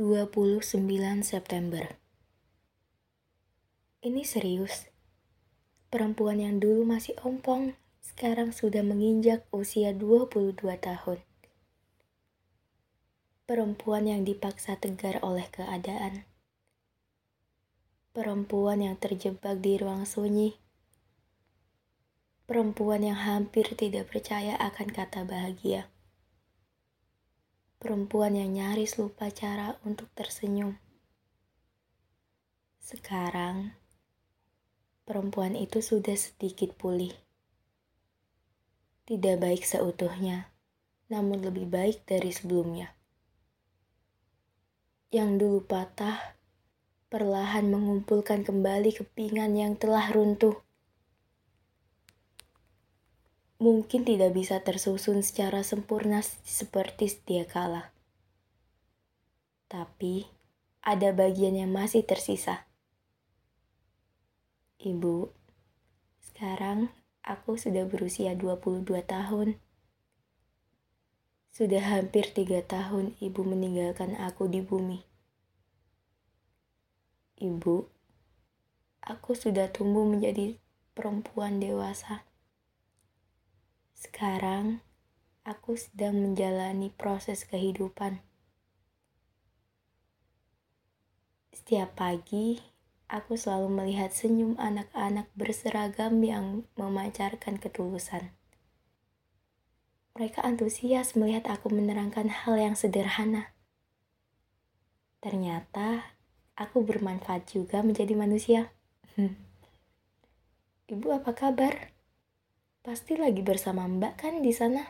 29 September Ini serius. Perempuan yang dulu masih ompong, sekarang sudah menginjak usia 22 tahun. Perempuan yang dipaksa tegar oleh keadaan. Perempuan yang terjebak di ruang sunyi. Perempuan yang hampir tidak percaya akan kata bahagia perempuan yang nyaris lupa cara untuk tersenyum. Sekarang, perempuan itu sudah sedikit pulih. Tidak baik seutuhnya, namun lebih baik dari sebelumnya. Yang dulu patah, perlahan mengumpulkan kembali kepingan yang telah runtuh mungkin tidak bisa tersusun secara sempurna seperti setia kala. Tapi ada bagian yang masih tersisa. Ibu, sekarang aku sudah berusia 22 tahun. Sudah hampir tiga tahun ibu meninggalkan aku di bumi. Ibu, aku sudah tumbuh menjadi perempuan dewasa sekarang, aku sedang menjalani proses kehidupan. Setiap pagi, aku selalu melihat senyum anak-anak berseragam yang memancarkan ketulusan. Mereka antusias melihat aku menerangkan hal yang sederhana. Ternyata, aku bermanfaat juga menjadi manusia. Ibu, apa kabar? Pasti lagi bersama Mbak kan di sana?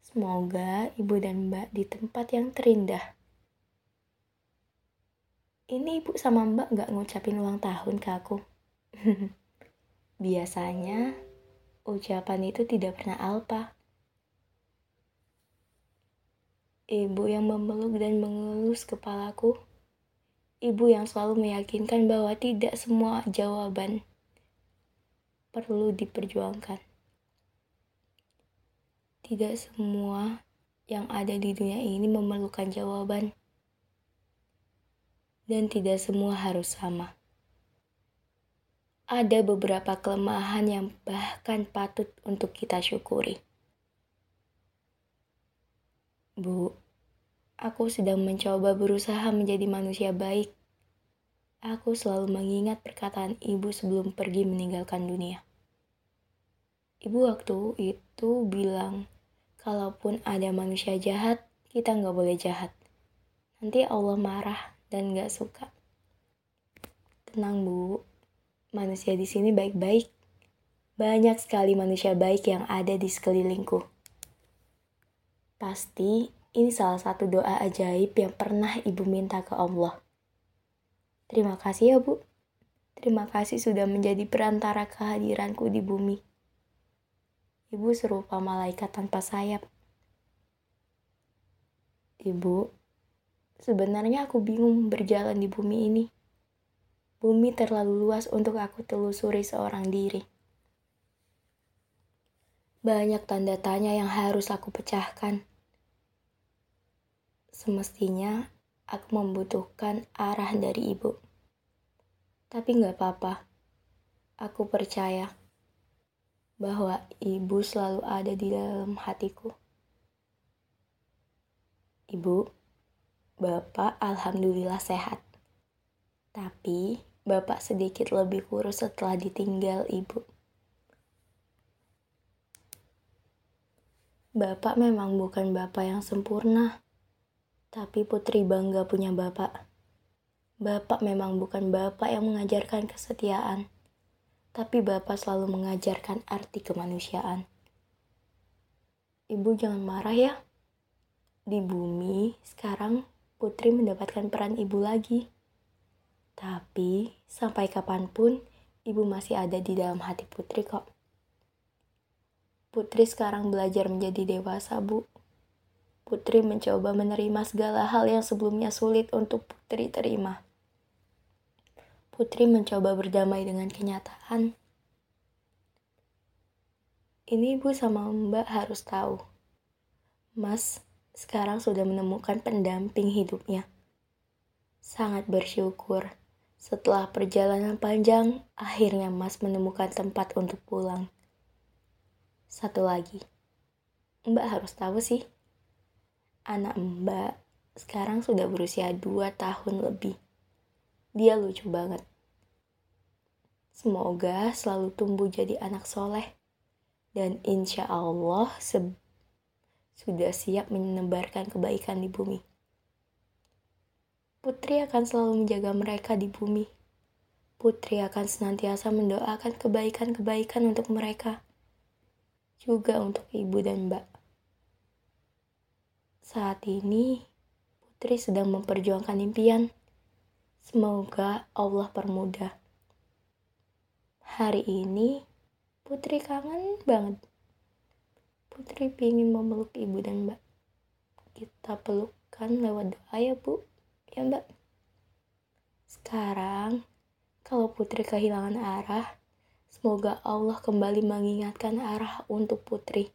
Semoga ibu dan Mbak di tempat yang terindah. Ini ibu sama Mbak gak ngucapin ulang tahun ke aku. Biasanya ucapan itu tidak pernah alpa. Ibu yang memeluk dan mengelus kepalaku. Ibu yang selalu meyakinkan bahwa tidak semua jawaban perlu diperjuangkan. Tidak semua yang ada di dunia ini memerlukan jawaban, dan tidak semua harus sama. Ada beberapa kelemahan yang bahkan patut untuk kita syukuri. Bu, aku sedang mencoba berusaha menjadi manusia baik Aku selalu mengingat perkataan ibu sebelum pergi meninggalkan dunia. Ibu waktu itu bilang, kalaupun ada manusia jahat, kita nggak boleh jahat. Nanti Allah marah dan nggak suka. Tenang bu, manusia di sini baik-baik. Banyak sekali manusia baik yang ada di sekelilingku. Pasti ini salah satu doa ajaib yang pernah ibu minta ke Allah. Terima kasih ya Bu. Terima kasih sudah menjadi perantara kehadiranku di bumi. Ibu serupa malaikat tanpa sayap. Ibu, sebenarnya aku bingung berjalan di bumi ini. Bumi terlalu luas untuk aku telusuri seorang diri. Banyak tanda tanya yang harus aku pecahkan. Semestinya aku membutuhkan arah dari ibu. Tapi nggak apa-apa. Aku percaya bahwa ibu selalu ada di dalam hatiku. Ibu, bapak alhamdulillah sehat. Tapi bapak sedikit lebih kurus setelah ditinggal ibu. Bapak memang bukan bapak yang sempurna tapi Putri bangga punya bapak. Bapak memang bukan bapak yang mengajarkan kesetiaan, tapi bapak selalu mengajarkan arti kemanusiaan. Ibu jangan marah ya. Di bumi, sekarang Putri mendapatkan peran ibu lagi. Tapi, sampai kapan pun, ibu masih ada di dalam hati Putri kok. Putri sekarang belajar menjadi dewasa, Bu. Putri mencoba menerima segala hal yang sebelumnya sulit untuk Putri terima. Putri mencoba berdamai dengan kenyataan. Ini ibu sama mbak harus tahu. Mas, sekarang sudah menemukan pendamping hidupnya. Sangat bersyukur setelah perjalanan panjang, akhirnya Mas menemukan tempat untuk pulang. Satu lagi, Mbak harus tahu sih, anak Mbak sekarang sudah berusia 2 tahun lebih. Dia lucu banget. Semoga selalu tumbuh jadi anak soleh. Dan insya Allah sudah siap menebarkan kebaikan di bumi. Putri akan selalu menjaga mereka di bumi. Putri akan senantiasa mendoakan kebaikan-kebaikan untuk mereka. Juga untuk ibu dan mbak. Saat ini, Putri sedang memperjuangkan impian. Semoga Allah permudah. Hari ini, Putri kangen banget. Putri pingin memeluk ibu dan mbak. Kita pelukkan lewat doa ya bu. Ya mbak. Sekarang, kalau Putri kehilangan arah, semoga Allah kembali mengingatkan arah untuk Putri.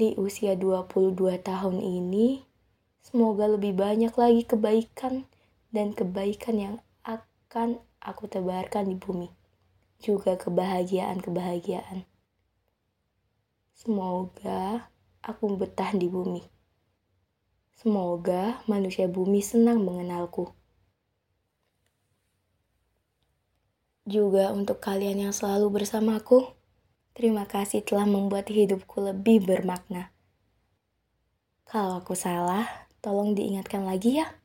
Di usia 22 tahun ini, semoga lebih banyak lagi kebaikan dan kebaikan yang akan aku tebarkan di bumi. Juga kebahagiaan-kebahagiaan. Semoga aku betah di bumi. Semoga manusia bumi senang mengenalku. Juga untuk kalian yang selalu bersamaku, terima kasih telah membuat hidupku lebih bermakna. Kalau aku salah, tolong diingatkan lagi ya.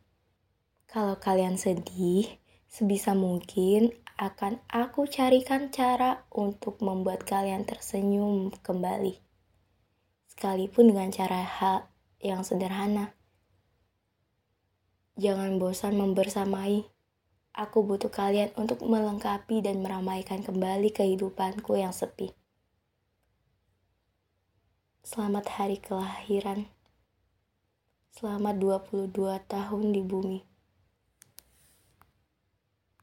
Kalau kalian sedih, sebisa mungkin akan aku carikan cara untuk membuat kalian tersenyum kembali. Sekalipun dengan cara hal yang sederhana. Jangan bosan membersamai. Aku butuh kalian untuk melengkapi dan meramaikan kembali kehidupanku yang sepi. Selamat hari kelahiran. Selamat 22 tahun di bumi.